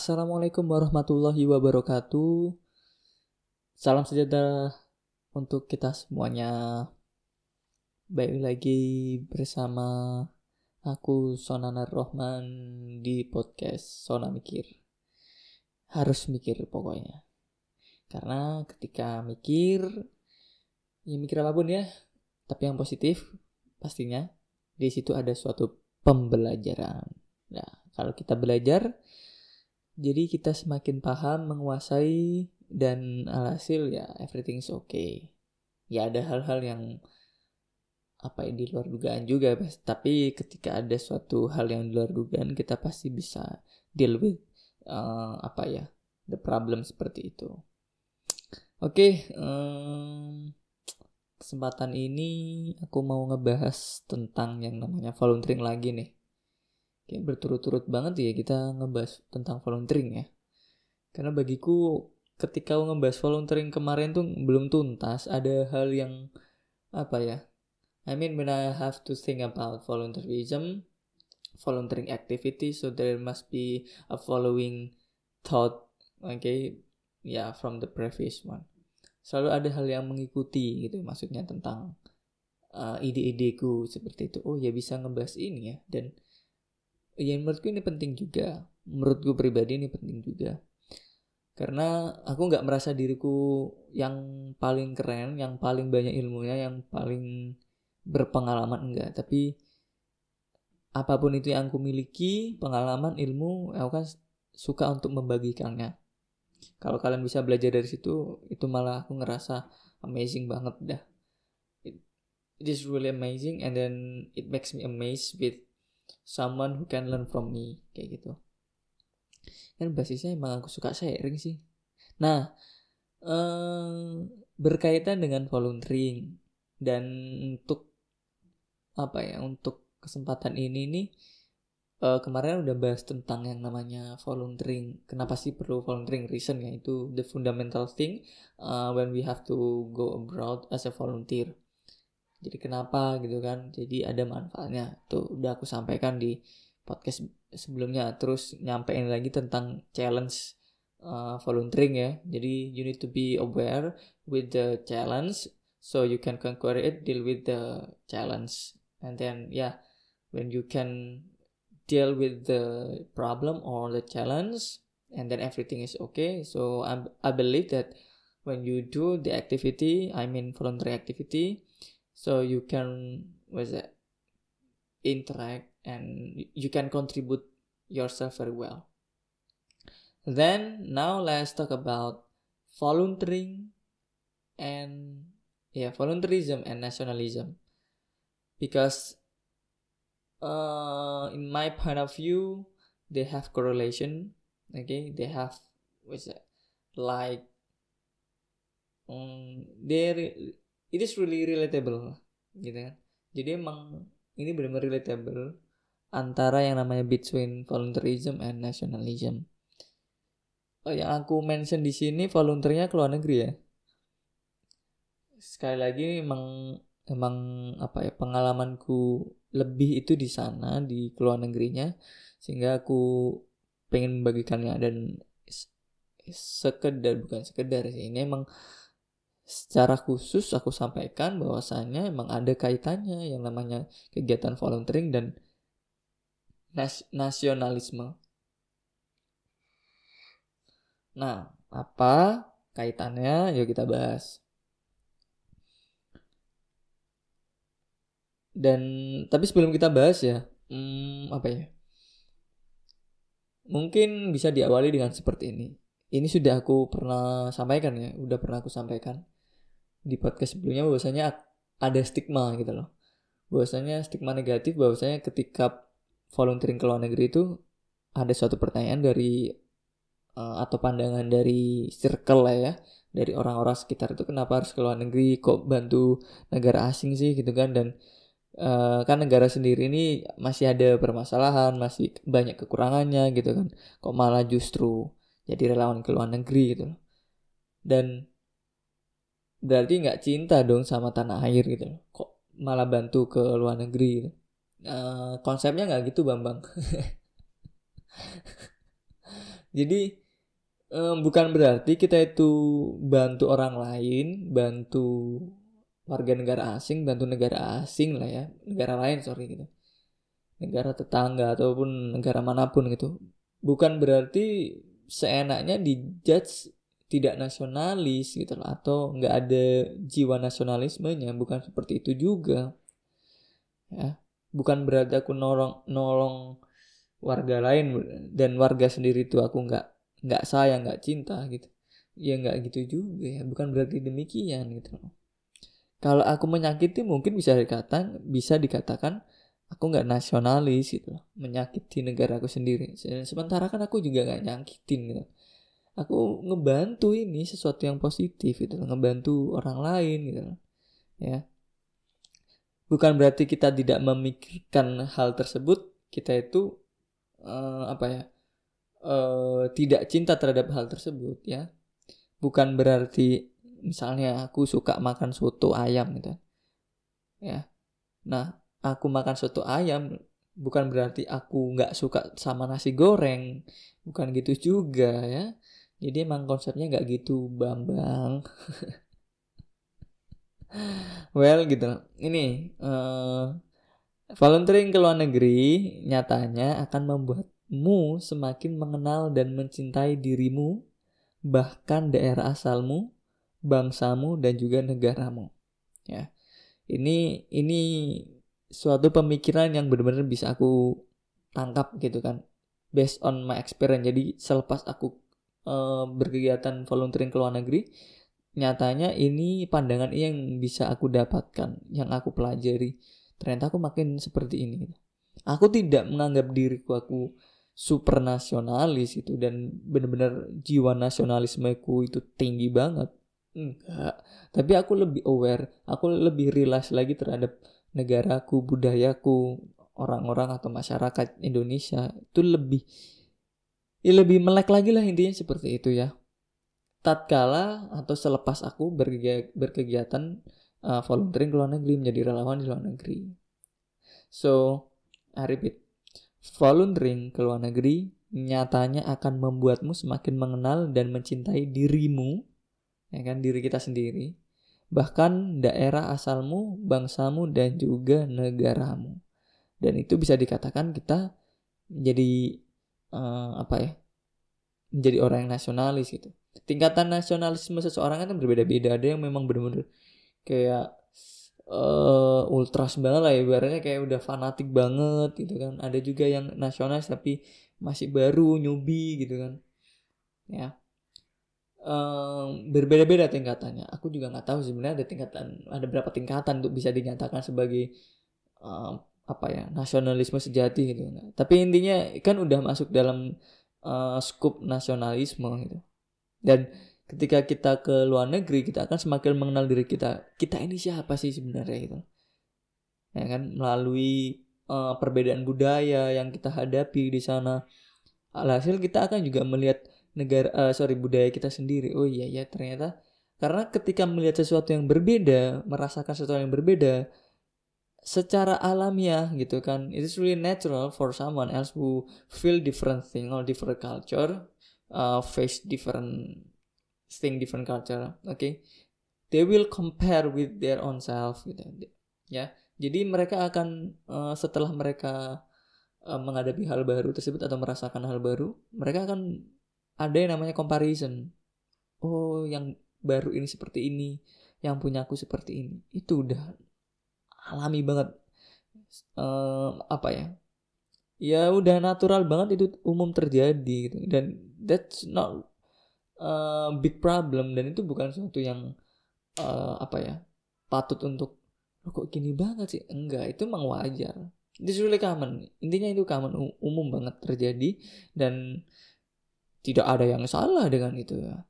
Assalamualaikum warahmatullahi wabarakatuh. Salam sejahtera untuk kita semuanya. Baik lagi bersama aku Sonana Rohman di podcast Sona Mikir. Harus mikir pokoknya. Karena ketika mikir, ya mikir apa pun ya, tapi yang positif pastinya di situ ada suatu pembelajaran. Nah, kalau kita belajar, jadi kita semakin paham, menguasai, dan alhasil ya everything's okay. Ya ada hal-hal yang apa ya di luar dugaan juga, tapi ketika ada suatu hal yang di luar dugaan kita pasti bisa deal with uh, apa ya the problem seperti itu. Oke, okay, um, kesempatan ini aku mau ngebahas tentang yang namanya volunteering lagi nih kayak berturut-turut banget ya kita ngebahas tentang volunteering ya. Karena bagiku ketika ngebahas volunteering kemarin tuh belum tuntas, ada hal yang apa ya? I mean when I have to think about volunteerism, volunteering activity, so there must be a following thought, okay, ya yeah, from the previous one. Selalu ada hal yang mengikuti gitu, maksudnya tentang uh, ide-ideku seperti itu. Oh ya bisa ngebahas ini ya dan ya menurutku ini penting juga. Menurutku pribadi ini penting juga. Karena aku nggak merasa diriku yang paling keren yang paling banyak ilmunya yang paling berpengalaman enggak. Tapi apa pun itu yang aku miliki pengalaman ilmu aku kan suka untuk membagikannya. Kalau kalian bisa belajar dari situ itu malah aku ngerasa amazing banget dah. It, it is really amazing and then it makes me amazed with someone who can learn from me kayak gitu kan basisnya emang aku suka sharing sih nah eh, berkaitan dengan volunteering dan untuk apa ya untuk kesempatan ini nih uh, kemarin udah bahas tentang yang namanya volunteering. Kenapa sih perlu volunteering? Reason ya itu the fundamental thing uh, when we have to go abroad as a volunteer jadi kenapa gitu kan? Jadi ada manfaatnya. Tuh udah aku sampaikan di podcast sebelumnya. Terus nyampein lagi tentang challenge uh, volunteering ya. Jadi you need to be aware with the challenge so you can conquer it deal with the challenge. And then yeah when you can deal with the problem or the challenge and then everything is okay. So I, I believe that when you do the activity I mean voluntary activity so you can was it? Interact and you can contribute yourself very well. Then now let's talk about volunteering and yeah volunteerism and nationalism. Because uh, in my point of view they have correlation okay? They have what's it? Like um, they it is really relatable gitu kan. Jadi emang ini benar-benar relatable antara yang namanya between volunteerism and nationalism. Oh yang aku mention di sini volunteernya ke luar negeri ya. Sekali lagi emang emang apa ya pengalamanku lebih itu di sana di luar negerinya sehingga aku pengen membagikannya. Dan sekedar bukan sekedar sih ini emang secara khusus aku sampaikan bahwasanya emang ada kaitannya yang namanya kegiatan volunteering dan nas nasionalisme. Nah, apa kaitannya? Yuk kita bahas. Dan tapi sebelum kita bahas ya, hmm, apa ya? Mungkin bisa diawali dengan seperti ini. Ini sudah aku pernah sampaikan ya, udah pernah aku sampaikan di podcast sebelumnya bahwasanya ada stigma gitu loh. Bahwasanya stigma negatif bahwasanya ketika volunteering ke luar negeri itu ada suatu pertanyaan dari uh, atau pandangan dari circle lah ya dari orang-orang sekitar itu kenapa harus ke luar negeri kok bantu negara asing sih gitu kan. Dan uh, kan negara sendiri ini masih ada permasalahan masih banyak kekurangannya gitu kan. Kok malah justru jadi relawan ke luar negeri gitu dan berarti nggak cinta dong sama tanah air gitu kok malah bantu ke luar negeri gitu. uh, konsepnya nggak gitu bambang jadi um, bukan berarti kita itu bantu orang lain, bantu warga negara asing, bantu negara asing lah ya, negara lain sorry gitu, negara tetangga ataupun negara mana pun gitu. Bukan berarti seenaknya dijudge tidak nasionalis gitu loh atau nggak ada jiwa nasionalismenya bukan seperti itu juga. Ya bukan berarti aku nolong nolong warga lain dan warga sendiri itu aku nggak nggak sayang nggak cinta gitu. Ya nggak gitu juga ya bukan berarti demikian gitu kalau aku menyakiti mungkin bisa dikatakan bisa dikatakan aku nggak nasionalis gitu menyakiti negara aku sendiri. Sementara kan aku juga nggak nyakitin gitu aku ngebantu ini sesuatu yang positif gitu ngebantu orang lain gitu ya. Bukan berarti kita tidak memikirkan hal tersebut kita itu uh, apa ya uh, tidak cinta terhadap hal tersebut ya. Bukan berarti misalnya aku suka makan soto ayam gitu ya. Nah aku makan soto ayam bukan berarti aku nggak suka sama nasi goreng bukan gitu juga ya jadi emang konsepnya nggak gitu bambang well gitu ini uh, volunteering ke luar negeri nyatanya akan membuat mu semakin mengenal dan mencintai dirimu, bahkan daerah asalmu, bangsamu dan juga negaramu. Ya. Ini ini suatu pemikiran yang benar-benar bisa aku tangkap gitu kan. Based on my experience. Jadi selepas aku uh, berkegiatan volunteering ke luar negeri, nyatanya ini pandangan yang bisa aku dapatkan, yang aku pelajari. Ternyata aku makin seperti ini. Aku tidak menganggap diriku aku super nasionalis itu dan benar-benar jiwa nasionalismeku itu tinggi banget enggak tapi aku lebih aware aku lebih realize lagi terhadap negaraku budayaku orang-orang atau masyarakat Indonesia itu lebih ya lebih melek lagi lah intinya seperti itu ya tatkala atau selepas aku berkegiatan uh, volunteering ke luar negeri menjadi relawan di luar negeri so I repeat Volunteering ke luar negeri nyatanya akan membuatmu semakin mengenal dan mencintai dirimu, ya kan, diri kita sendiri, bahkan daerah asalmu, bangsamu, dan juga negaramu. Dan itu bisa dikatakan kita menjadi uh, apa ya, menjadi orang yang nasionalis gitu. Tingkatan nasionalisme seseorang kan berbeda-beda. Ada yang memang benar-benar kayak uh, ultras banget lah ya ibaratnya kayak udah fanatik banget gitu kan ada juga yang nasionalis tapi masih baru newbie gitu kan ya um, berbeda-beda tingkatannya aku juga nggak tahu sebenarnya ada tingkatan ada berapa tingkatan untuk bisa dinyatakan sebagai um, apa ya nasionalisme sejati gitu. Tapi intinya kan udah masuk dalam uh, skup nasionalisme gitu. Dan ketika kita ke luar negeri kita akan semakin mengenal diri kita. Kita ini siapa sih sebenarnya itu ya kan melalui uh, perbedaan budaya yang kita hadapi di sana. Alhasil kita akan juga melihat negara uh, sorry budaya kita sendiri. Oh iya ya ternyata. Karena ketika melihat sesuatu yang berbeda merasakan sesuatu yang berbeda secara alamiah gitu kan it is really natural for someone else who feel different thing or different culture uh, face different seeing different culture oke okay? they will compare with their own self gitu ya. Jadi mereka akan uh, setelah mereka uh, menghadapi hal baru tersebut atau merasakan hal baru mereka akan ada yang namanya comparison. Oh yang baru ini seperti ini yang punya aku seperti ini. Itu udah alami banget. Uh, apa ya? Ya udah natural banget itu umum terjadi gitu. Dan that's not uh, big problem. Dan itu bukan sesuatu yang uh, apa ya patut untuk oh, kok gini banget sih? Enggak itu emang wajar. Itu really common. Intinya itu common umum banget terjadi. Dan tidak ada yang salah dengan itu ya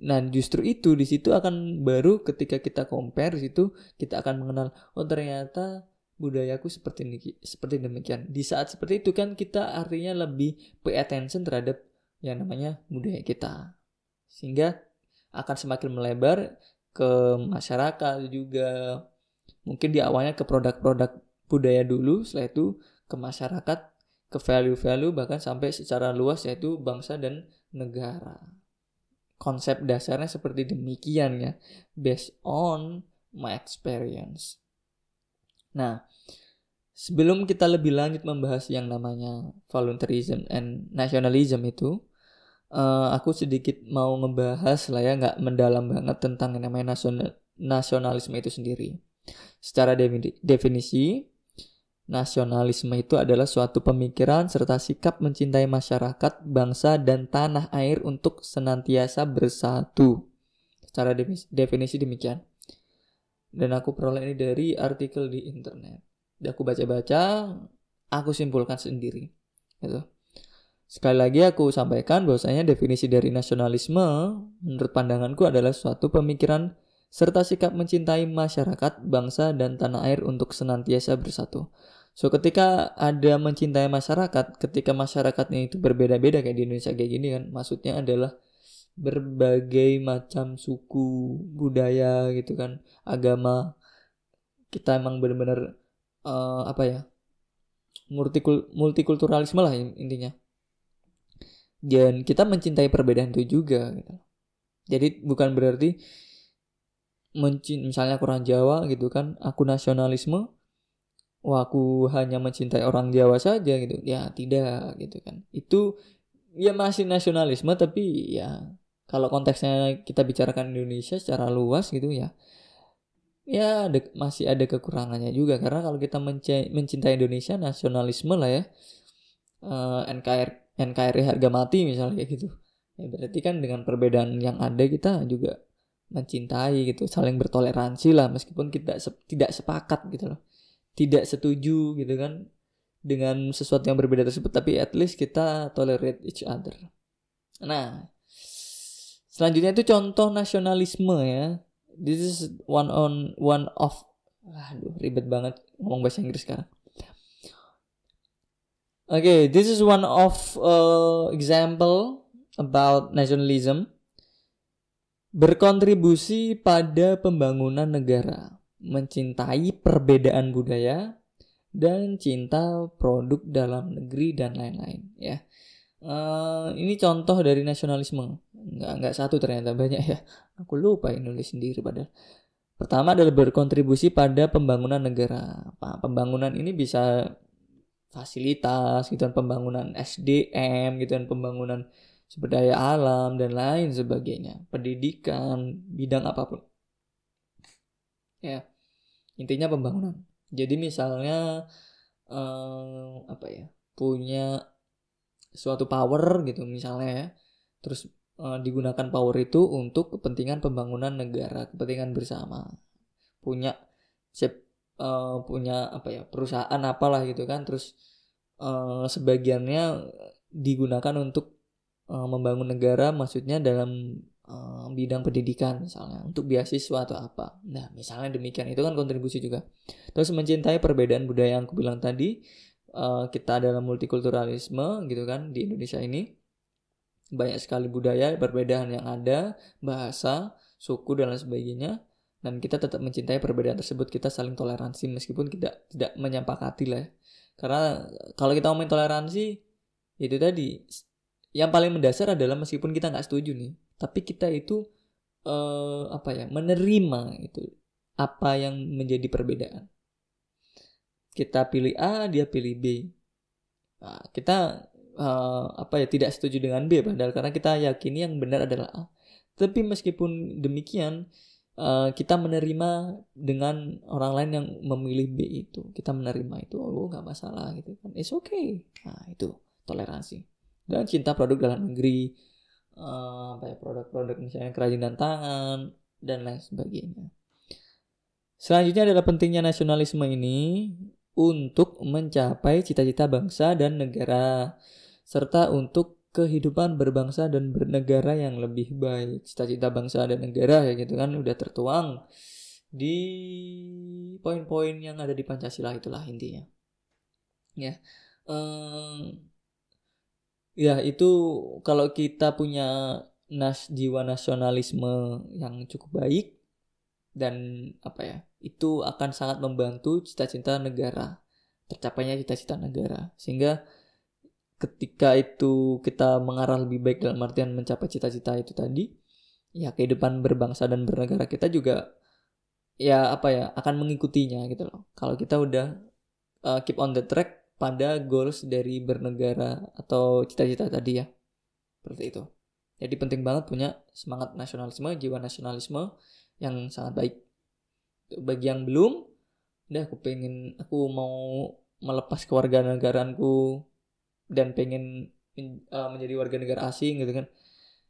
Nah, justru itu di situ akan baru ketika kita compare di situ kita akan mengenal oh ternyata budayaku seperti ini seperti demikian. Di saat seperti itu kan kita artinya lebih pay attention terhadap yang namanya budaya kita. Sehingga akan semakin melebar ke masyarakat juga. Mungkin di awalnya ke produk-produk budaya dulu, setelah itu ke masyarakat, ke value-value bahkan sampai secara luas yaitu bangsa dan negara konsep dasarnya seperti demikian ya based on my experience. Nah sebelum kita lebih lanjut membahas yang namanya voluntarism and nationalism itu uh, aku sedikit mau ngebahas lah ya nggak mendalam banget tentang yang namanya nasional nasionalisme itu sendiri. Secara definisi Nasionalisme itu adalah suatu pemikiran serta sikap mencintai masyarakat, bangsa, dan tanah air untuk senantiasa bersatu. Secara definisi demikian. Dan aku peroleh ini dari artikel di internet. Dan aku baca-baca, aku simpulkan sendiri. Gitu. Sekali lagi aku sampaikan bahwasanya definisi dari nasionalisme menurut pandanganku adalah suatu pemikiran serta sikap mencintai masyarakat, bangsa, dan tanah air untuk senantiasa bersatu. So ketika ada mencintai masyarakat, ketika masyarakatnya itu berbeda-beda kayak di Indonesia kayak gini kan, maksudnya adalah berbagai macam suku, budaya gitu kan, agama. Kita emang benar-benar uh, apa ya? Multikul multikulturalisme lah intinya. Dan kita mencintai perbedaan itu juga gitu. Jadi bukan berarti misalnya kurang Jawa gitu kan, aku nasionalisme, wah aku hanya mencintai orang Jawa saja gitu. Ya tidak gitu kan. Itu ya masih nasionalisme tapi ya kalau konteksnya kita bicarakan Indonesia secara luas gitu ya ya ada, masih ada kekurangannya juga. Karena kalau kita mencintai Indonesia nasionalisme lah ya uh, eh, NKR NKRI harga mati misalnya gitu. Ya berarti kan dengan perbedaan yang ada kita juga mencintai gitu saling bertoleransi lah meskipun kita se tidak sepakat gitu loh tidak setuju gitu kan dengan sesuatu yang berbeda tersebut tapi at least kita tolerate each other. Nah, selanjutnya itu contoh nasionalisme ya. This is one on one of aduh ribet banget ngomong bahasa Inggris sekarang. Oke, okay, this is one of uh, example about nationalism berkontribusi pada pembangunan negara mencintai perbedaan budaya dan cinta produk dalam negeri dan lain-lain ya. Uh, ini contoh dari nasionalisme. Nggak nggak satu ternyata banyak ya. Aku lupa yang nulis sendiri padahal. Pertama adalah berkontribusi pada pembangunan negara. Pembangunan ini bisa fasilitas gitu kan pembangunan SDM gitu kan pembangunan sumber daya alam dan lain sebagainya pendidikan bidang apa pun ya intinya pembangunan. Jadi misalnya eh, apa ya punya suatu power gitu misalnya ya terus eh, digunakan power itu untuk kepentingan pembangunan negara kepentingan bersama. Punya sep, eh, punya apa ya perusahaan apalah gitu kan terus eh, sebagiannya digunakan untuk eh, membangun negara maksudnya dalam um, bidang pendidikan misalnya untuk beasiswa atau apa. Nah, misalnya demikian itu kan kontribusi juga. Terus mencintai perbedaan budaya yang aku bilang tadi, uh, kita adalah multikulturalisme gitu kan di Indonesia ini. Banyak sekali budaya, perbedaan yang ada, bahasa, suku dan lain sebagainya. Dan kita tetap mencintai perbedaan tersebut, kita saling toleransi meskipun tidak tidak menyepakati lah. Ya. Karena kalau kita ngomongin toleransi, itu tadi yang paling mendasar adalah meskipun kita nggak setuju nih tapi kita itu uh, apa ya menerima itu apa yang menjadi perbedaan. Kita pilih A dia pilih B. Nah, kita uh, apa ya tidak setuju dengan B padahal karena kita yakini yang benar adalah A. Tapi meskipun demikian uh, kita menerima dengan orang lain yang memilih B itu. Kita menerima itu oh nggak masalah gitu kan. It's okay. Nah itu toleransi. Dan cinta produk dalam negeri uh, apa ya produk-produk misalnya kerajinan tangan dan lain sebagainya. Selanjutnya adalah pentingnya nasionalisme ini untuk mencapai cita-cita bangsa dan negara serta untuk kehidupan berbangsa dan bernegara yang lebih baik. Cita-cita bangsa dan negara ya gitu kan udah tertuang di poin-poin yang ada di Pancasila itulah intinya. Ya. Um, ya itu kalau kita punya nas jiwa nasionalisme yang cukup baik dan apa ya itu akan sangat membantu cita-cita negara tercapainya cita-cita negara. Sehingga ketika itu kita mengarah lebih baik dalam artian mencapai cita-cita itu tadi ya kehidupan berbangsa dan bernegara kita juga ya apa ya akan mengikutinya gitu loh. Kalau kita udah uh, keep on the track pada goals dari bernegara atau cita-cita tadi ya. Seperti itu. Jadi penting banget punya semangat nasionalisme jiwa nasionalisme yang sangat baik. Bagi yang belum udah aku pengen aku mau melepas kewarganegaraanku dan pengen uh, menjadi warga negara asing gitu kan.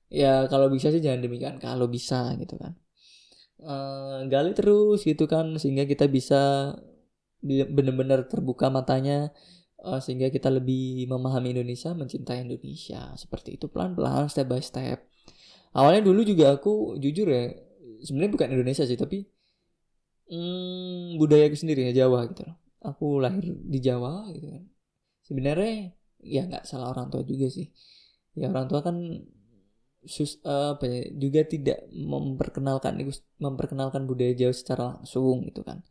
Ya kalau bisa sih jangan demikian. Kalau bisa gitu kan. Uh, gali terus gitu kan sehingga kita bisa benar-benar terbuka matanya uh, sehingga kita lebih memahami Indonesia mencintai Indonesia. Seperti itu pelan-pelan step by step. Awalnya dulu juga aku jujur ya sebenarnya bukan Indonesia sih tapi hmm, budaya aku sendiri ya Jawa gitu loh. Aku lahir di Jawa gitu kan. Sebenarnya ya nggak salah orang tua juga sih. Ya orang tua kan sus apa ya juga tidak memperkenalkan memperkenalkan budaya Jawa secara langsung gitu kan.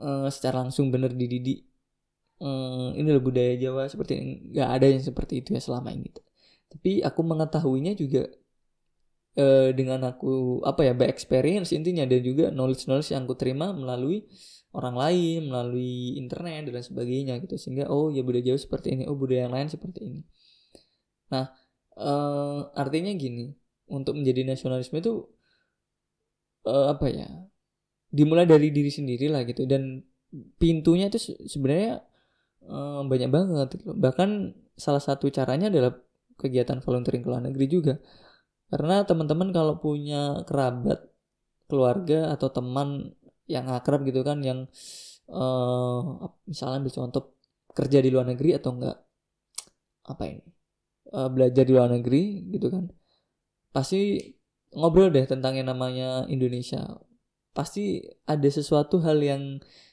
Uh, secara langsung bener dididik uh, ini loh budaya Jawa seperti ini. Nggak ada yang seperti itu ya selama ini. Tapi aku mengetahuinya juga uh, dengan aku apa ya by experience intinya. Dan juga knowledge knowledge yang aku terima melalui orang lain melalui internet dan sebagainya gitu. Sehingga oh ya budaya Jawa seperti ini. Oh budaya yang lain seperti ini. Nah uh, artinya gini. Untuk menjadi nasionalisme itu uh, apa ya dimulai dari diri sendiri lah gitu. Dan pintunya itu sebenarnya uh, banyak banget gitu. bahkan salah satu caranya adalah kegiatan volunteering ke luar negeri juga karena teman-teman kalau punya kerabat keluarga atau teman yang akrab gitu kan yang uh, misalnya ambil contoh kerja di luar negeri atau enggak apa ini uh, belajar di luar negeri gitu kan pasti ngobrol deh tentang yang namanya Indonesia pasti ada sesuatu hal yang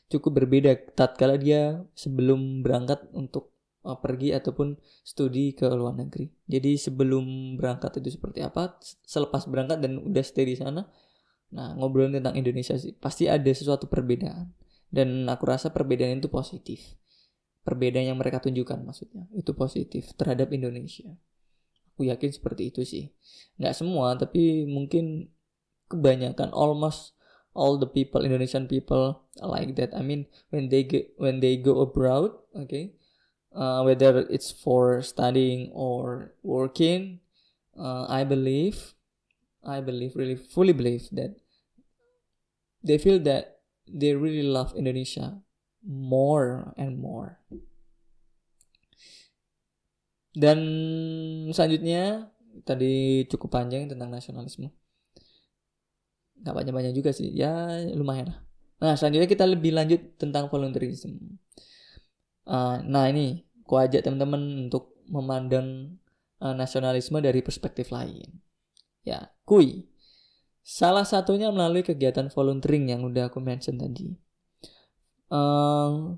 cukup berbeda tatkala dia sebelum berangkat untuk uh, pergi ataupun studi ke luar negeri. Jadi sebelum berangkat itu seperti apa, selepas berangkat dan udah stay di sana, Nah, ngobrolin tentang Indonesia sih, pasti ada sesuatu perbedaan. Dan aku rasa perbedaan itu positif. Perbedaan yang mereka tunjukkan maksudnya, itu positif terhadap Indonesia. Aku yakin seperti itu sih. Nggak semua, tapi mungkin kebanyakan, almost all the people, Indonesian people like that. I mean, when they get, when they go abroad, okay, uh, whether it's for studying or working, uh, I believe I believe, really fully believe that they feel that they really love Indonesia more and more. Dan selanjutnya tadi cukup panjang tentang nasionalisme. Gak banyak-banyak juga sih, ya lumayan lah. Nah selanjutnya kita lebih lanjut tentang volunteerism. Uh, nah ini, ku ajak teman-teman untuk memandang uh, nasionalisme dari perspektif lain. Ya, kui. Salah satunya melalui kegiatan volunteering yang udah aku mention tadi. Uh,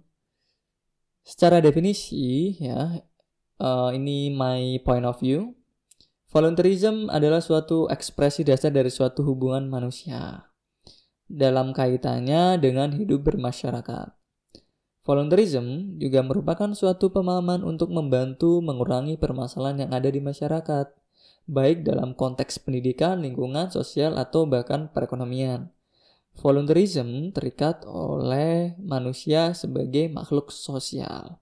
secara definisi ya, uh, ini my point of view. Volunteerism adalah suatu ekspresi dasar dari suatu hubungan manusia dalam kaitannya dengan hidup bermasyarakat. Volunteerism juga merupakan suatu pemahaman untuk membantu mengurangi permasalahan yang ada di masyarakat baik dalam konteks pendidikan, lingkungan, sosial, atau bahkan perekonomian. Volunteerism terikat oleh manusia sebagai makhluk sosial.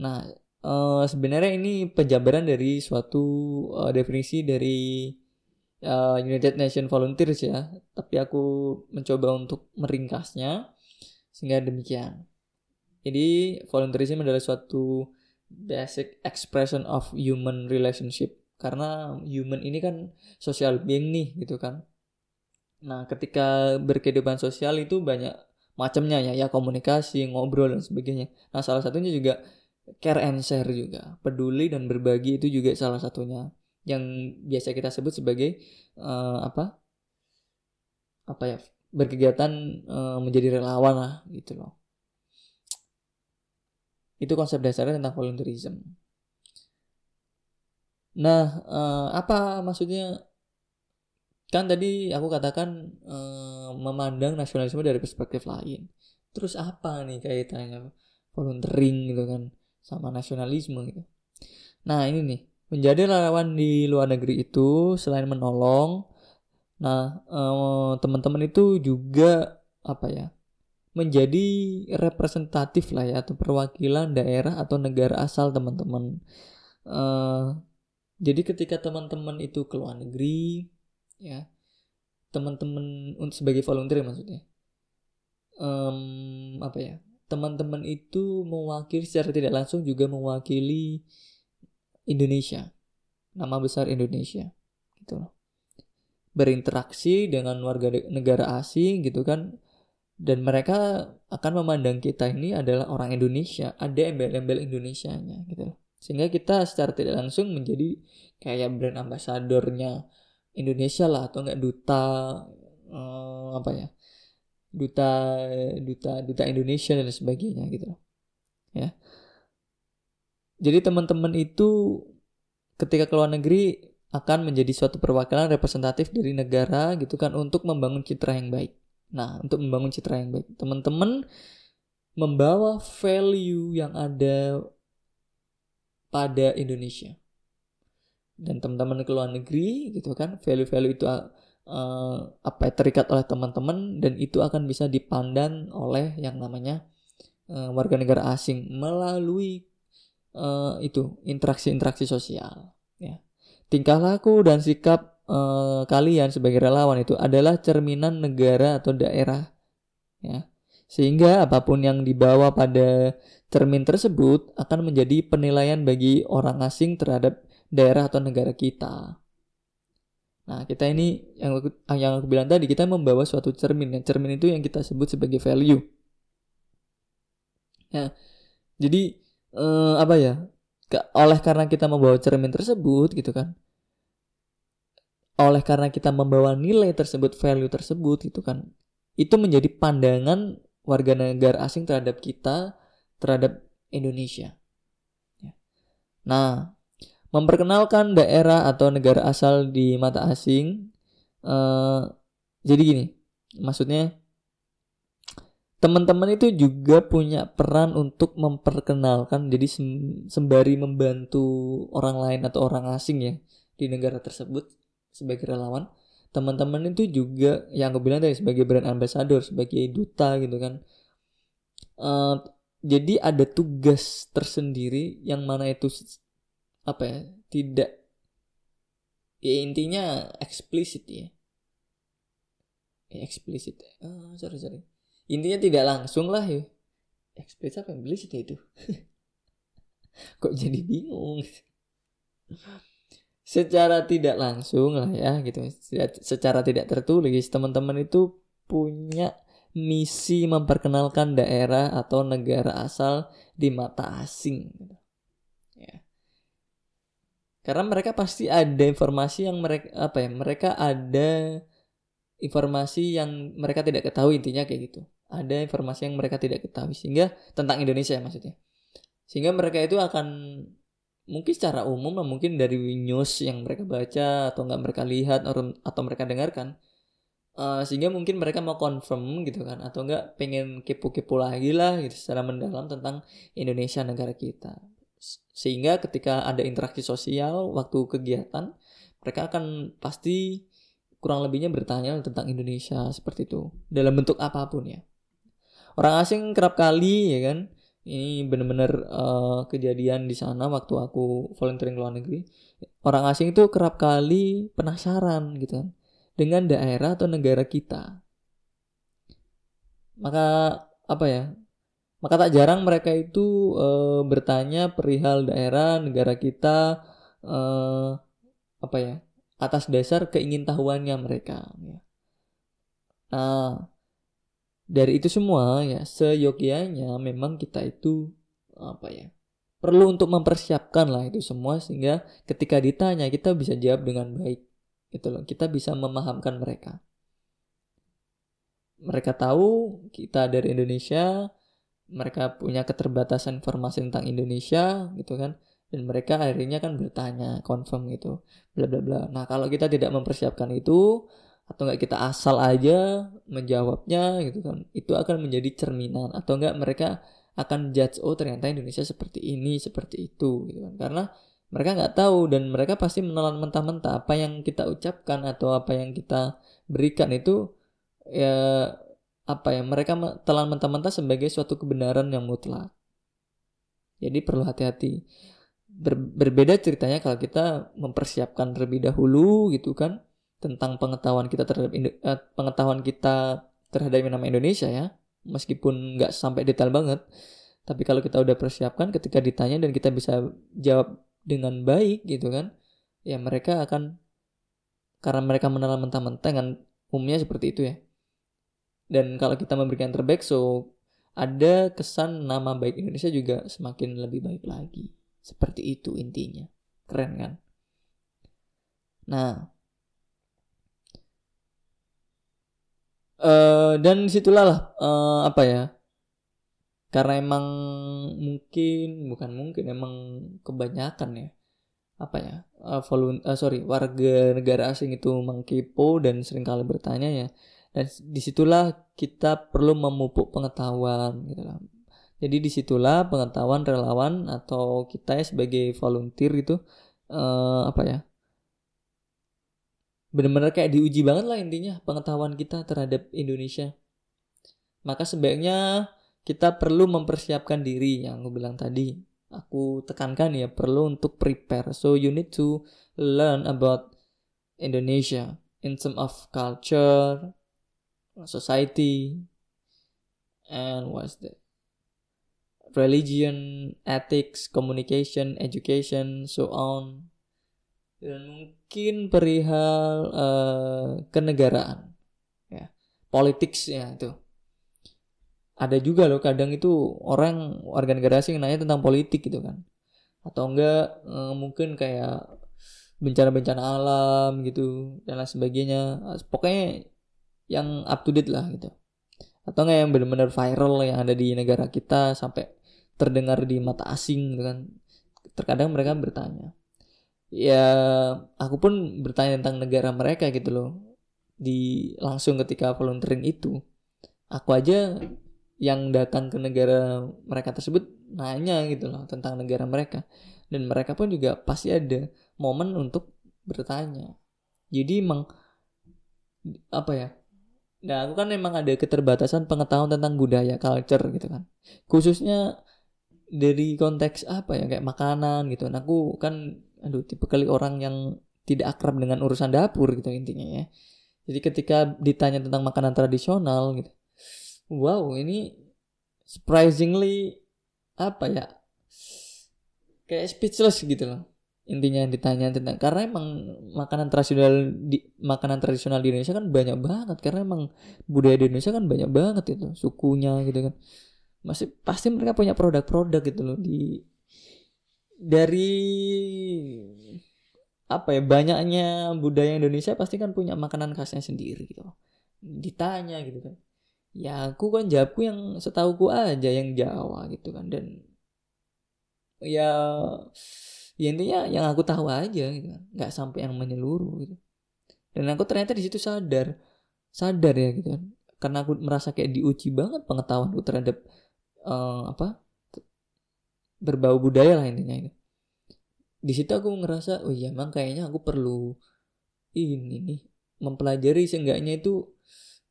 Nah, uh, sebenarnya ini penjabaran dari suatu uh, definisi dari uh, United Nations Volunteers ya, tapi aku mencoba untuk meringkasnya sehingga demikian. Jadi, volunteerism adalah suatu basic expression of human relationship. Karena human ini kan social being nih gitu kan. Nah ketika berkehidupan sosial itu banyak macamnya ya. Ya komunikasi ngobrol dan sebagainya. Nah salah satunya juga care and share juga. Peduli dan berbagi itu juga salah satunya. Yang biasa kita sebut sebagai uh, apa? Apa ya? Berkegiatan uh, menjadi relawan lah gitu loh. Itu konsep dasarnya tentang volunteerism. Nah uh, apa maksudnya? Kan tadi aku katakan uh, memandang nasionalisme dari perspektif lain. Terus apa nih kaitannya? Volunteering gitu kan sama nasionalisme gitu. Nah ini nih. Menjadi relawan di luar negeri itu selain menolong nah eh, teman-teman itu juga apa ya menjadi representatif lah ya atau perwakilan daerah atau negara asal teman-teman. Eh, jadi ketika teman-teman itu ke luar negeri ya teman-teman sebagai volunteer maksudnya um, apa ya teman-teman itu mewakili secara tidak langsung juga mewakili Indonesia. Nama besar Indonesia gitu loh. Berinteraksi dengan warga negara asing gitu kan. Dan mereka akan memandang kita ini adalah orang Indonesia ada embel-embel Indonesianya gitu loh. Sehingga kita secara tidak langsung menjadi kayak brand ambasadornya Indonesia lah atau enggak duta eh, apa ya duta duta duta Indonesia dan sebagainya gitu ya jadi teman-teman itu ketika ke luar negeri akan menjadi suatu perwakilan representatif dari negara gitu kan untuk membangun citra yang baik. Nah, untuk membangun citra yang baik, teman-teman membawa value yang ada pada Indonesia. Dan teman-teman ke luar negeri gitu kan, value-value itu uh, apa ya, terikat oleh teman-teman dan itu akan bisa dipandang oleh yang namanya uh, warga negara asing melalui uh, itu interaksi-interaksi sosial ya tingkah laku dan sikap uh, kalian sebagai relawan itu adalah cerminan negara atau daerah ya sehingga apa pun yang dibawa pada cermin tersebut akan menjadi penilaian bagi orang asing terhadap daerah atau negara kita. Nah, kita ini yang aku, yang aku bilang tadi kita membawa suatu cermin. Yang cermin itu yang kita sebut sebagai value. Ya. Jadi uh, apa ya oleh karena kita membawa cermin tersebut gitu kan oleh karena kita membawa nilai tersebut value tersebut gitu kan itu menjadi pandangan warga negara asing terhadap kita terhadap Indonesia ya. nah memperkenalkan daerah atau negara asal di mata asing uh, jadi gini maksudnya teman-teman itu juga punya peran untuk memperkenalkan jadi sembari membantu orang lain atau orang asing ya di negara tersebut sebagai relawan teman-teman itu juga yang aku bilang tadi sebagai brand ambassador sebagai duta gitu kan. Uh, jadi ada tugas tersendiri yang mana itu apa ya tidak ya intinya eksplisit ya, ya eksplisit. Uh, sorry sorry. Intinya tidak langsung lah ya. Eksplisit apa beli sih itu? Kok jadi bingung? Secara tidak langsung lah ya gitu. Secara tidak tertulis teman-teman itu punya misi memperkenalkan daerah atau negara asal di mata asing gitu. Ya karena mereka pasti ada informasi yang mereka apa ya mereka ada informasi yang mereka tidak ketahui intinya kayak gitu. Ada informasi yang mereka tidak ketahui sehingga tentang Indonesia maksudnya. Sehingga mereka itu akan mungkin secara umum mungkin dari news yang mereka baca atau nggak mereka lihat atau mereka dengarkan uh, sehingga mungkin mereka mau confirm gitu kan atau nggak pengen kepo-kepo lagi lah gitu secara mendalam tentang Indonesia negara kita sehingga ketika ada interaksi sosial waktu kegiatan mereka akan pasti kurang lebihnya bertanya tentang Indonesia seperti itu dalam bentuk apa pun ya. Orang asing kerap kali ya kan ini benar-benar uh, kejadian di sana waktu aku volunteering luar negeri orang asing itu kerap kali penasaran gitu kan dengan daerah atau negara kita. Maka apa ya maka tak jarang mereka itu uh, bertanya perihal daerah negara kita uh, apa ya atas dasar keingintahuannya mereka ya. Nah, dari itu semua ya seyogianya memang kita itu apa ya perlu untuk mempersiapkan lah itu semua sehingga ketika ditanya kita bisa jawab dengan baik gitu loh kita bisa memahamkan mereka mereka tahu kita dari Indonesia mereka punya keterbatasan informasi tentang Indonesia gitu kan. Dan mereka akhirnya kan bertanya confirm gitu bla bla bla. Nah kalau kita tidak mempersiapkan itu atau enggak kita asal aja menjawabnya gitu kan itu akan menjadi cerminan. Atau enggak mereka akan judge oh ternyata Indonesia seperti ini seperti itu gitu kan. Karena mereka nggak tahu dan mereka pasti menelan mentah-mentah. Apa yang kita ucapkan atau apa yang kita berikan itu ya apa ya mereka telan mentah-mentah sebagai suatu kebenaran yang mutlak. Jadi perlu hati-hati. Ber, berbeda ceritanya kalau kita mempersiapkan terlebih dahulu gitu kan tentang pengetahuan kita terhadap eh, pengetahuan kita terhadap nama Indonesia ya. Meskipun nggak sampai detail banget tapi kalau kita udah persiapkan ketika ditanya dan kita bisa jawab dengan baik gitu kan ya mereka akan karena mereka menelan mentah-mentah kan umumnya seperti itu ya dan kalau kita memberikan terbaik so ada kesan nama baik Indonesia juga semakin lebih baik lagi. Seperti itu intinya. Keren kan? Nah. Uh, dan situlah lah uh, apa ya? Karena emang mungkin bukan mungkin emang kebanyakan ya apa ya uh, uh, sorry warga negara asing itu mengkipo dan sering kali bertanya ya dan di situlah kita perlu memupuk pengetahuan gitu jadi di situlah pengetahuan relawan atau kita ya sebagai volunteer itu uh, apa ya benar-benar kayak diuji banget lah intinya pengetahuan kita terhadap Indonesia. Maka sebaiknya kita perlu mempersiapkan diri yang aku bilang tadi. Aku tekankan ya perlu untuk prepare. So you need to learn about Indonesia in terms of culture, society, and what's that? Religion, ethics, communication, education, so on. Dan mungkin perihal uh, kenegaraan. Ya politik ya itu. Ada juga loh kadang itu orang warga negara asing nanya tentang politik gitu kan. Atau enggak uh, mungkin kayak bencana-bencana alam gitu dan lain sebagainya. Pokoknya yang up to date lah gitu. Atau enggak yang benar-benar viral yang ada di negara kita sampai terdengar di mata asing gitu kan. Terkadang mereka bertanya. Ya aku pun bertanya tentang negara mereka gitu loh. Di langsung ketika volunteering itu aku aja yang datang ke negara mereka tersebut nanya gitu loh tentang negara mereka. Dan mereka pun juga pasti ada momen untuk bertanya. Jadi emang apa ya nah aku kan emang ada keterbatasan pengetahuan tentang budaya culture gitu kan. Khususnya dari konteks apa ya kayak makanan gitu. Nah aku kan aduh tipe kali orang yang tidak akrab dengan urusan dapur gitu intinya ya. Jadi ketika ditanya tentang makanan tradisional gitu wow ini surprisingly apa ya kayak speechless gitu loh intinya yang ditanya tentang karena emang makanan tradisional di makanan tradisional di Indonesia kan banyak banget karena emang budaya di Indonesia kan banyak banget itu sukunya gitu kan. Masih pasti mereka punya produk-produk gitu loh di dari apa ya banyaknya budaya Indonesia pasti kan punya makanan khasnya sendiri gitu ditanya gitu kan. Ya aku kan jawabku yang setauku aja yang Jawa gitu kan dan ya ya intinya yang aku tahu aja gitu. Nggak sampai yang menyeluruh gitu. Dan aku ternyata di situ sadar. Sadar ya gitu kan. Karena aku merasa kayak diuji banget pengetahuanku terhadap uh, apa berbau budaya lah intinya itu di situ aku ngerasa oh iya emang kayaknya aku perlu ini nih mempelajari seenggaknya itu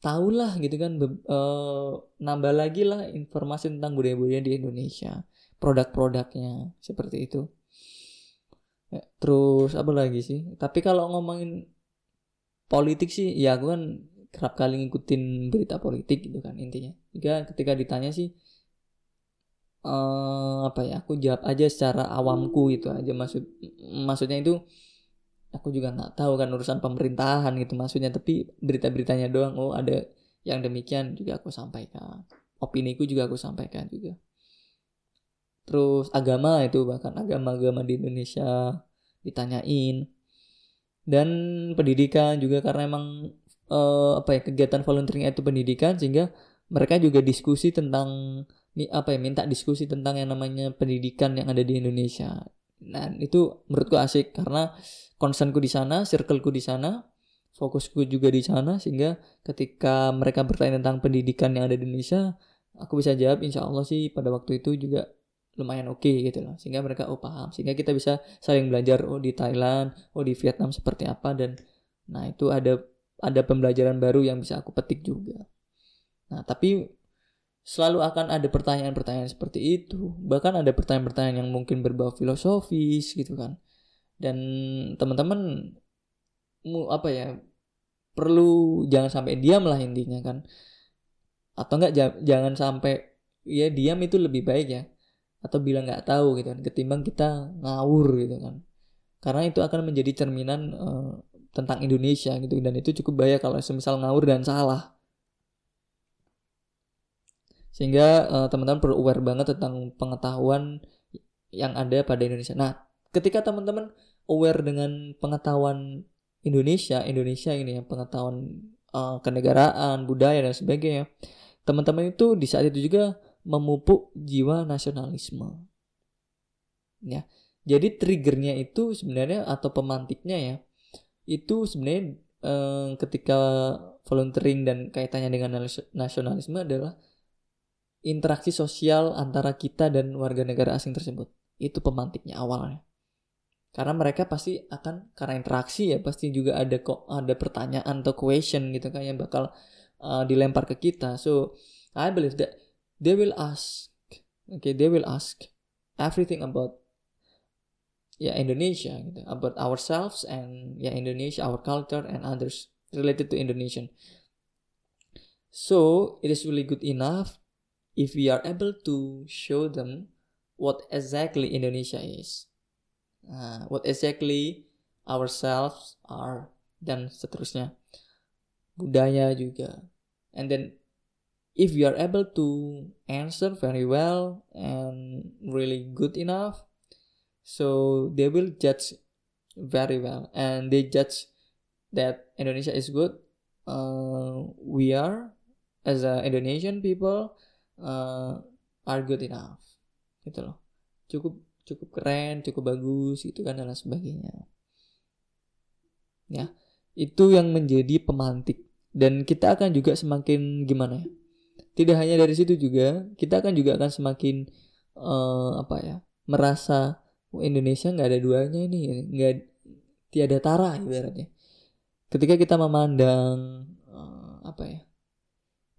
tahulah gitu kan uh, nambah lagi lah informasi tentang budaya-budaya di Indonesia produk-produknya seperti itu terus apa lagi sih? Tapi kalau ngomongin politik sih ya aku kan kerap kali ngikutin berita politik gitu kan intinya. Jika ketika ditanya sih uh, apa ya aku jawab aja secara awamku itu aja. Maksud maksudnya itu aku juga nggak tahu kan urusan pemerintahan gitu maksudnya. Tapi berita-beritanya doang. Oh ada yang demikian juga aku sampaikan. Opini ku juga aku sampaikan juga terus agama itu bahkan agama-agama di Indonesia ditanyain dan pendidikan juga karena emang uh, apa ya kegiatan volunteering itu pendidikan sehingga mereka juga diskusi tentang apa ya minta diskusi tentang yang namanya pendidikan yang ada di Indonesia. Nah itu menurutku asik karena concernku di sana, circleku di sana, fokusku juga di sana sehingga ketika mereka bertanya tentang pendidikan yang ada di Indonesia, aku bisa jawab insya Allah sih pada waktu itu juga lumayan oke okay, gitu loh sehingga mereka oh paham sehingga kita bisa saling belajar oh di Thailand oh di Vietnam seperti apa dan nah itu ada ada pembelajaran baru yang bisa aku petik juga nah tapi selalu akan ada pertanyaan-pertanyaan seperti itu. Bahkan ada pertanyaan-pertanyaan yang mungkin berbau filosofis gitu kan. Dan teman-teman apa ya perlu jangan sampai diam lah intinya kan. Atau enggak jangan sampai ya diam itu lebih baik ya. Atau bilang nggak tahu gitu kan ketimbang kita ngawur gitu kan. Karena itu akan menjadi cerminan uh, tentang Indonesia gitu dan itu cukup bahaya kalau semisal ngawur dan salah sehingga uh, teman-teman perlu aware banget tentang pengetahuan yang ada pada Indonesia. Nah, ketika teman-teman aware dengan pengetahuan Indonesia, Indonesia ini ya, pengetahuan uh, kenegaraan, budaya dan sebagainya, teman-teman itu di saat itu juga memupuk jiwa nasionalisme. Ya. Jadi triggernya itu sebenarnya atau pemantiknya ya, itu sebenarnya eh, ketika volunteering dan kaitannya dengan nasionalisme adalah interaksi sosial antara kita dan warga negara asing tersebut. Itu pemantiknya awalnya. Karena mereka pasti akan karena interaksi ya pasti juga ada kok ada pertanyaan atau question gitu kan yang bakal uh, dilempar ke kita. So I believe that they will ask, okay, they will ask everything about ya Indonesia gitu, about ourselves and ya Indonesia, our culture and others related to Indonesian. So it is really good enough if we are able to show them what exactly Indonesia is, uh, what exactly ourselves are, dan seterusnya. Budaya juga. And then if we are able to answer very well and really good enough, so they will judge very well. And they judge that Indonesia is good. Uh, we are as a Indonesian people uh, are good enough. Gitu loh. Cukup cukup keren cukup bagus gitu kan dan sebagainya. Ya itu yang menjadi pemantik. Dan kita akan juga semakin gimana ya tidak hanya dari situ juga kita akan juga akan semakin uh, apa ya merasa oh, Indonesia nggak ada duanya ini nggak tiada tara ibaratnya. Ketika kita memandang uh, apa ya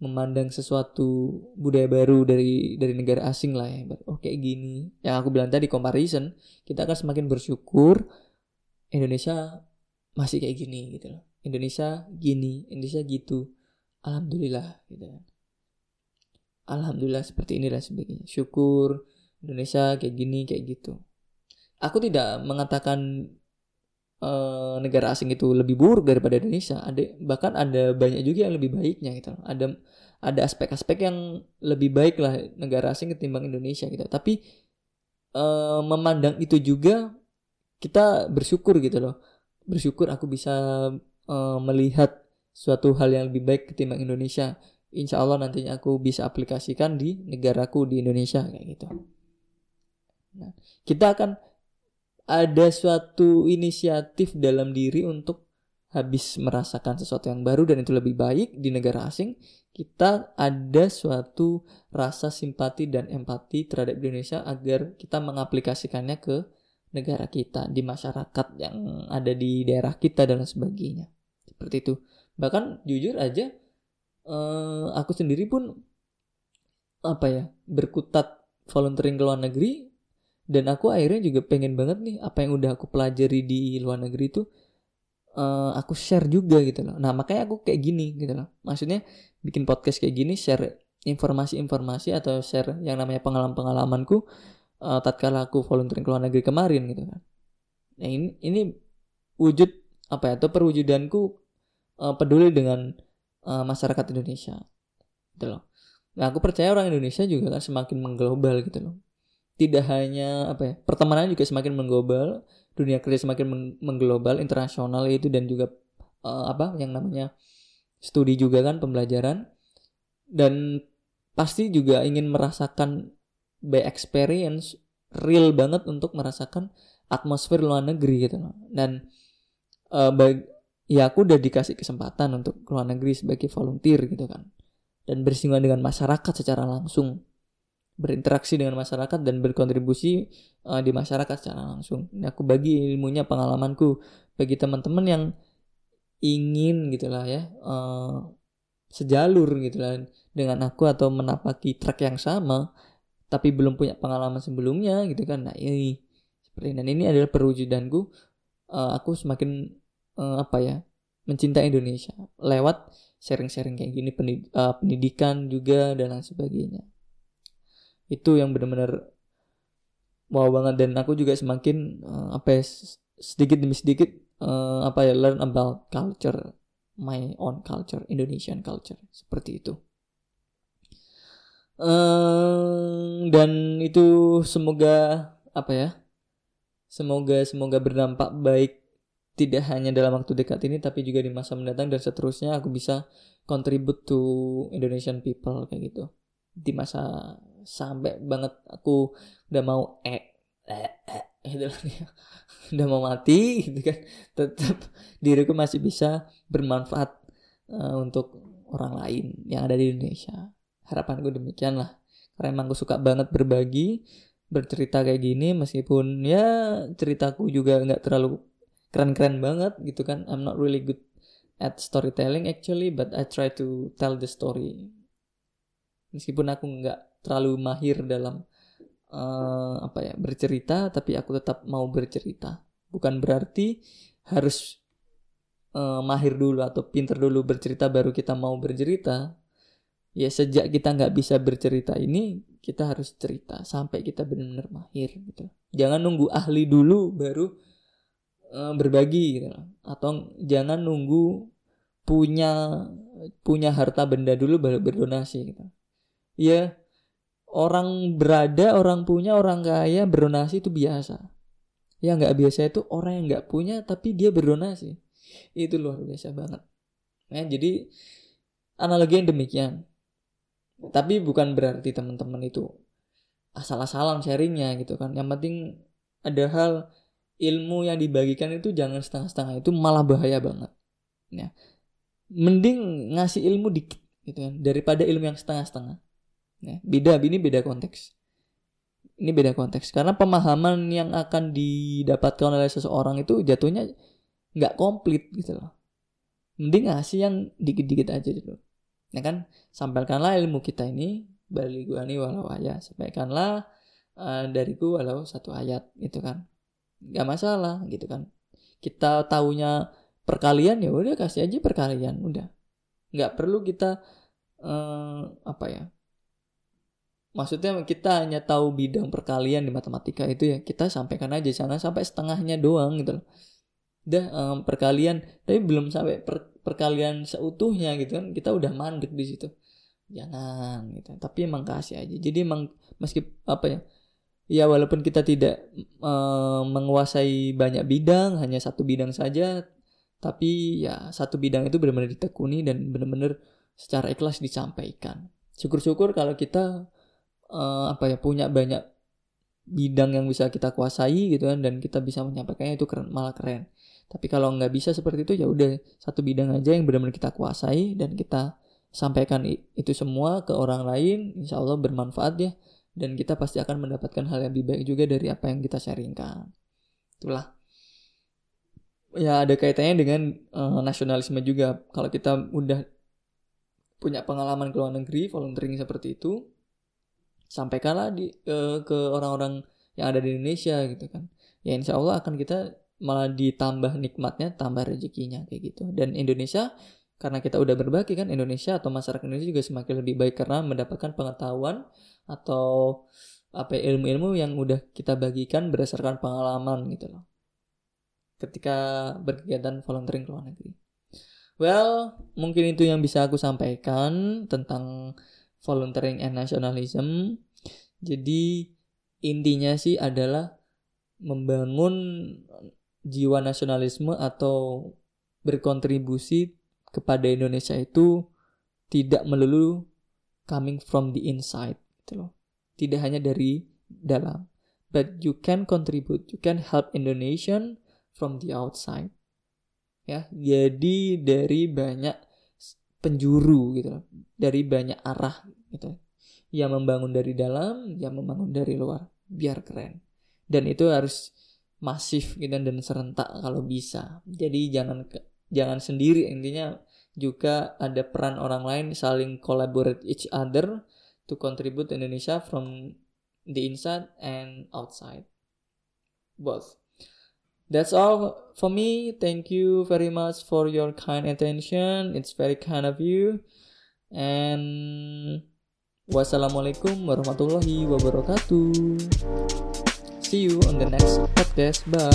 memandang sesuatu budaya baru dari dari negara asing lah ya oh kayak gini. Yang aku bilang tadi comparison kita akan semakin bersyukur Indonesia masih kayak gini gitu loh. Indonesia gini Indonesia gitu. Alhamdulillah gitu kan alhamdulillah seperti ini dan sebagainya syukur Indonesia kayak gini kayak gitu aku tidak mengatakan uh, negara asing itu lebih buruk daripada Indonesia. Ada bahkan ada banyak juga yang lebih baiknya gitu. Ada ada aspek-aspek yang lebih baik lah negara asing ketimbang Indonesia gitu. Tapi uh, memandang itu juga kita bersyukur gitu loh. Bersyukur aku bisa uh, melihat suatu hal yang lebih baik ketimbang Indonesia. Insya Allah nantinya aku bisa aplikasikan di negaraku di Indonesia kayak gitu. Nah, kita akan ada suatu inisiatif dalam diri untuk habis merasakan sesuatu yang baru dan itu lebih baik di negara asing, kita ada suatu rasa simpati dan empati terhadap Indonesia agar kita mengaplikasikannya ke negara kita, di masyarakat yang ada di daerah kita dan sebagainya. Seperti itu. Bahkan jujur aja eh, aku sendiri pun apa ya, berkutat volunteering ke luar negeri dan aku akhirnya juga pengen banget nih apa yang udah aku pelajari di luar negeri itu uh, aku share juga gitu loh. Nah makanya aku kayak gini gitu loh. Maksudnya bikin podcast kayak gini share informasi-informasi atau share yang namanya pengalaman-pengalamanku uh, tatkala aku volunteering ke luar negeri kemarin gitu kan. Nah ini ini wujud apa ya atau perwujudanku uh, peduli dengan uh, masyarakat Indonesia gitu loh. Nah aku percaya orang Indonesia juga kan semakin mengglobal gitu loh. Tidak hanya apa ya pertemanan juga semakin mengglobal dunia kerja semakin mengglobal internasional itu dan juga uh, apa yang namanya studi juga kan pembelajaran. Dan pasti juga ingin merasakan by experience real banget untuk merasakan atmosfer luar negeri gitu loh. Dan uh, bag, ya aku udah dikasih kesempatan untuk luar negeri sebagai volunteer gitu kan dan bersinggungan dengan masyarakat secara langsung berinteraksi dengan masyarakat dan berkontribusi uh, di masyarakat secara langsung. Ini aku bagi ilmunya, pengalamanku bagi teman-teman yang ingin gitulah ya uh, sejalur gitulah dengan aku atau menapaki track yang sama tapi belum punya pengalaman sebelumnya gitu kan. Nah ini seperti dan ini adalah perwujudanku. Uh, aku semakin uh, apa ya mencintai Indonesia lewat sharing-sharing kayak gini pendidikan juga dan lain sebagainya. Itu yang benar-benar wow banget dan aku juga semakin uh, apa ya sedikit demi sedikit uh, apa ya learn about culture my own culture Indonesian culture seperti itu. Uh, dan itu semoga apa ya semoga semoga berdampak baik tidak hanya dalam waktu dekat ini tapi juga di masa mendatang dan seterusnya aku bisa contribute to Indonesian people kayak gitu. Di masa sampai banget aku udah mau eh, eh, eh gitu ya. udah mau mati gitu kan. Tetap diriku masih bisa bermanfaat uh, untuk orang lain yang ada di Indonesia. Harapanku demikian lah. Karena emang aku suka banget berbagi bercerita kayak gini meskipun ya ceritaku juga nggak terlalu keren-keren banget gitu kan. I'm not really good at storytelling actually but I try to tell the story. Meskipun aku nggak terlalu mahir dalam uh, apa ya bercerita tapi aku tetap mau bercerita. Bukan berarti harus uh, mahir dulu atau pinter dulu bercerita baru kita mau bercerita. Ya sejak kita nggak bisa bercerita ini kita harus cerita sampai kita benar-benar mahir gitu. Jangan nunggu ahli dulu baru berbagi gitu atau jangan nunggu punya punya harta benda dulu baru berdonasi gitu ya orang berada, orang punya, orang kaya berdonasi itu biasa. Yang nggak biasa itu orang yang nggak punya tapi dia berdonasi. Itu luar biasa banget. Ya, jadi analogi yang demikian. Tapi bukan berarti teman-teman itu asal-asalan sharingnya gitu kan. Yang penting ada hal ilmu yang dibagikan itu jangan setengah-setengah itu malah bahaya banget. Ya. Mending ngasih ilmu dikit gitu kan daripada ilmu yang setengah-setengah. Ya, beda, ini beda konteks. Ini beda konteks karena pemahaman yang akan didapatkan oleh seseorang itu jatuhnya nggak komplit gitu loh. Mending ngasih yang dikit-dikit aja gitu. Ya kan, sampaikanlah ilmu kita ini balik gua nih walau ayat, sampaikanlah uh, dariku walau satu ayat gitu kan. Gak masalah gitu kan. Kita taunya perkalian ya udah kasih aja perkalian udah. Nggak perlu kita uh, apa ya maksudnya kita hanya tahu bidang perkalian di matematika itu ya kita sampaikan aja jangan sampai setengahnya doang gitu loh udah um, perkalian tapi belum sampai per, perkalian seutuhnya gitu kan kita udah mandek di situ jangan gitu tapi emang kasih aja jadi emang meski apa ya ya walaupun kita tidak um, menguasai banyak bidang hanya satu bidang saja tapi ya satu bidang itu benar-benar ditekuni dan benar-benar secara ikhlas disampaikan. Syukur-syukur kalau kita uh, apa ya punya banyak bidang yang bisa kita kuasai gitu kan dan kita bisa menyampaikannya itu keren malah keren. Tapi kalau nggak bisa seperti itu ya udah satu bidang aja yang benar-benar kita kuasai dan kita sampaikan itu semua ke orang lain insya Allah bermanfaat ya dan kita pasti akan mendapatkan hal yang lebih baik juga dari apa yang kita sharingkan. Itulah. Ya ada kaitannya dengan uh, nasionalisme juga. Kalau kita udah punya pengalaman ke luar negeri volunteering seperti itu sampaikanlah di uh, ke orang-orang yang ada di Indonesia gitu kan. Ya insya Allah akan kita malah ditambah nikmatnya tambah rezekinya kayak gitu. Dan Indonesia karena kita udah berbagi kan Indonesia atau masyarakat Indonesia juga semakin lebih baik karena mendapatkan pengetahuan atau apa ya, ilmu-ilmu yang udah kita bagikan berdasarkan pengalaman gitu loh ketika berkegiatan volunteering ke luar negeri. Well, mungkin itu yang bisa aku sampaikan tentang volunteering and nationalism. Jadi intinya sih adalah membangun jiwa nasionalisme atau berkontribusi kepada Indonesia itu tidak melulu coming from the inside gitu loh. Tidak hanya dari dalam, but you can contribute, you can help Indonesian from the outside. Ya, jadi dari banyak penjuru gitu loh, dari banyak arah gitu. Yang membangun dari dalam, yang membangun dari luar, biar keren. Dan itu harus masif gitu dan serentak kalau bisa. Jadi jangan jangan sendiri intinya juga ada peran orang lain saling collaborate each other to contribute to Indonesia from the inside and outside. Both. That's all for me. Thank you very much for your kind attention. It's very kind of you. And wassalamualaikum warahmatullahi wabarakatuh. See you on the next podcast. Bye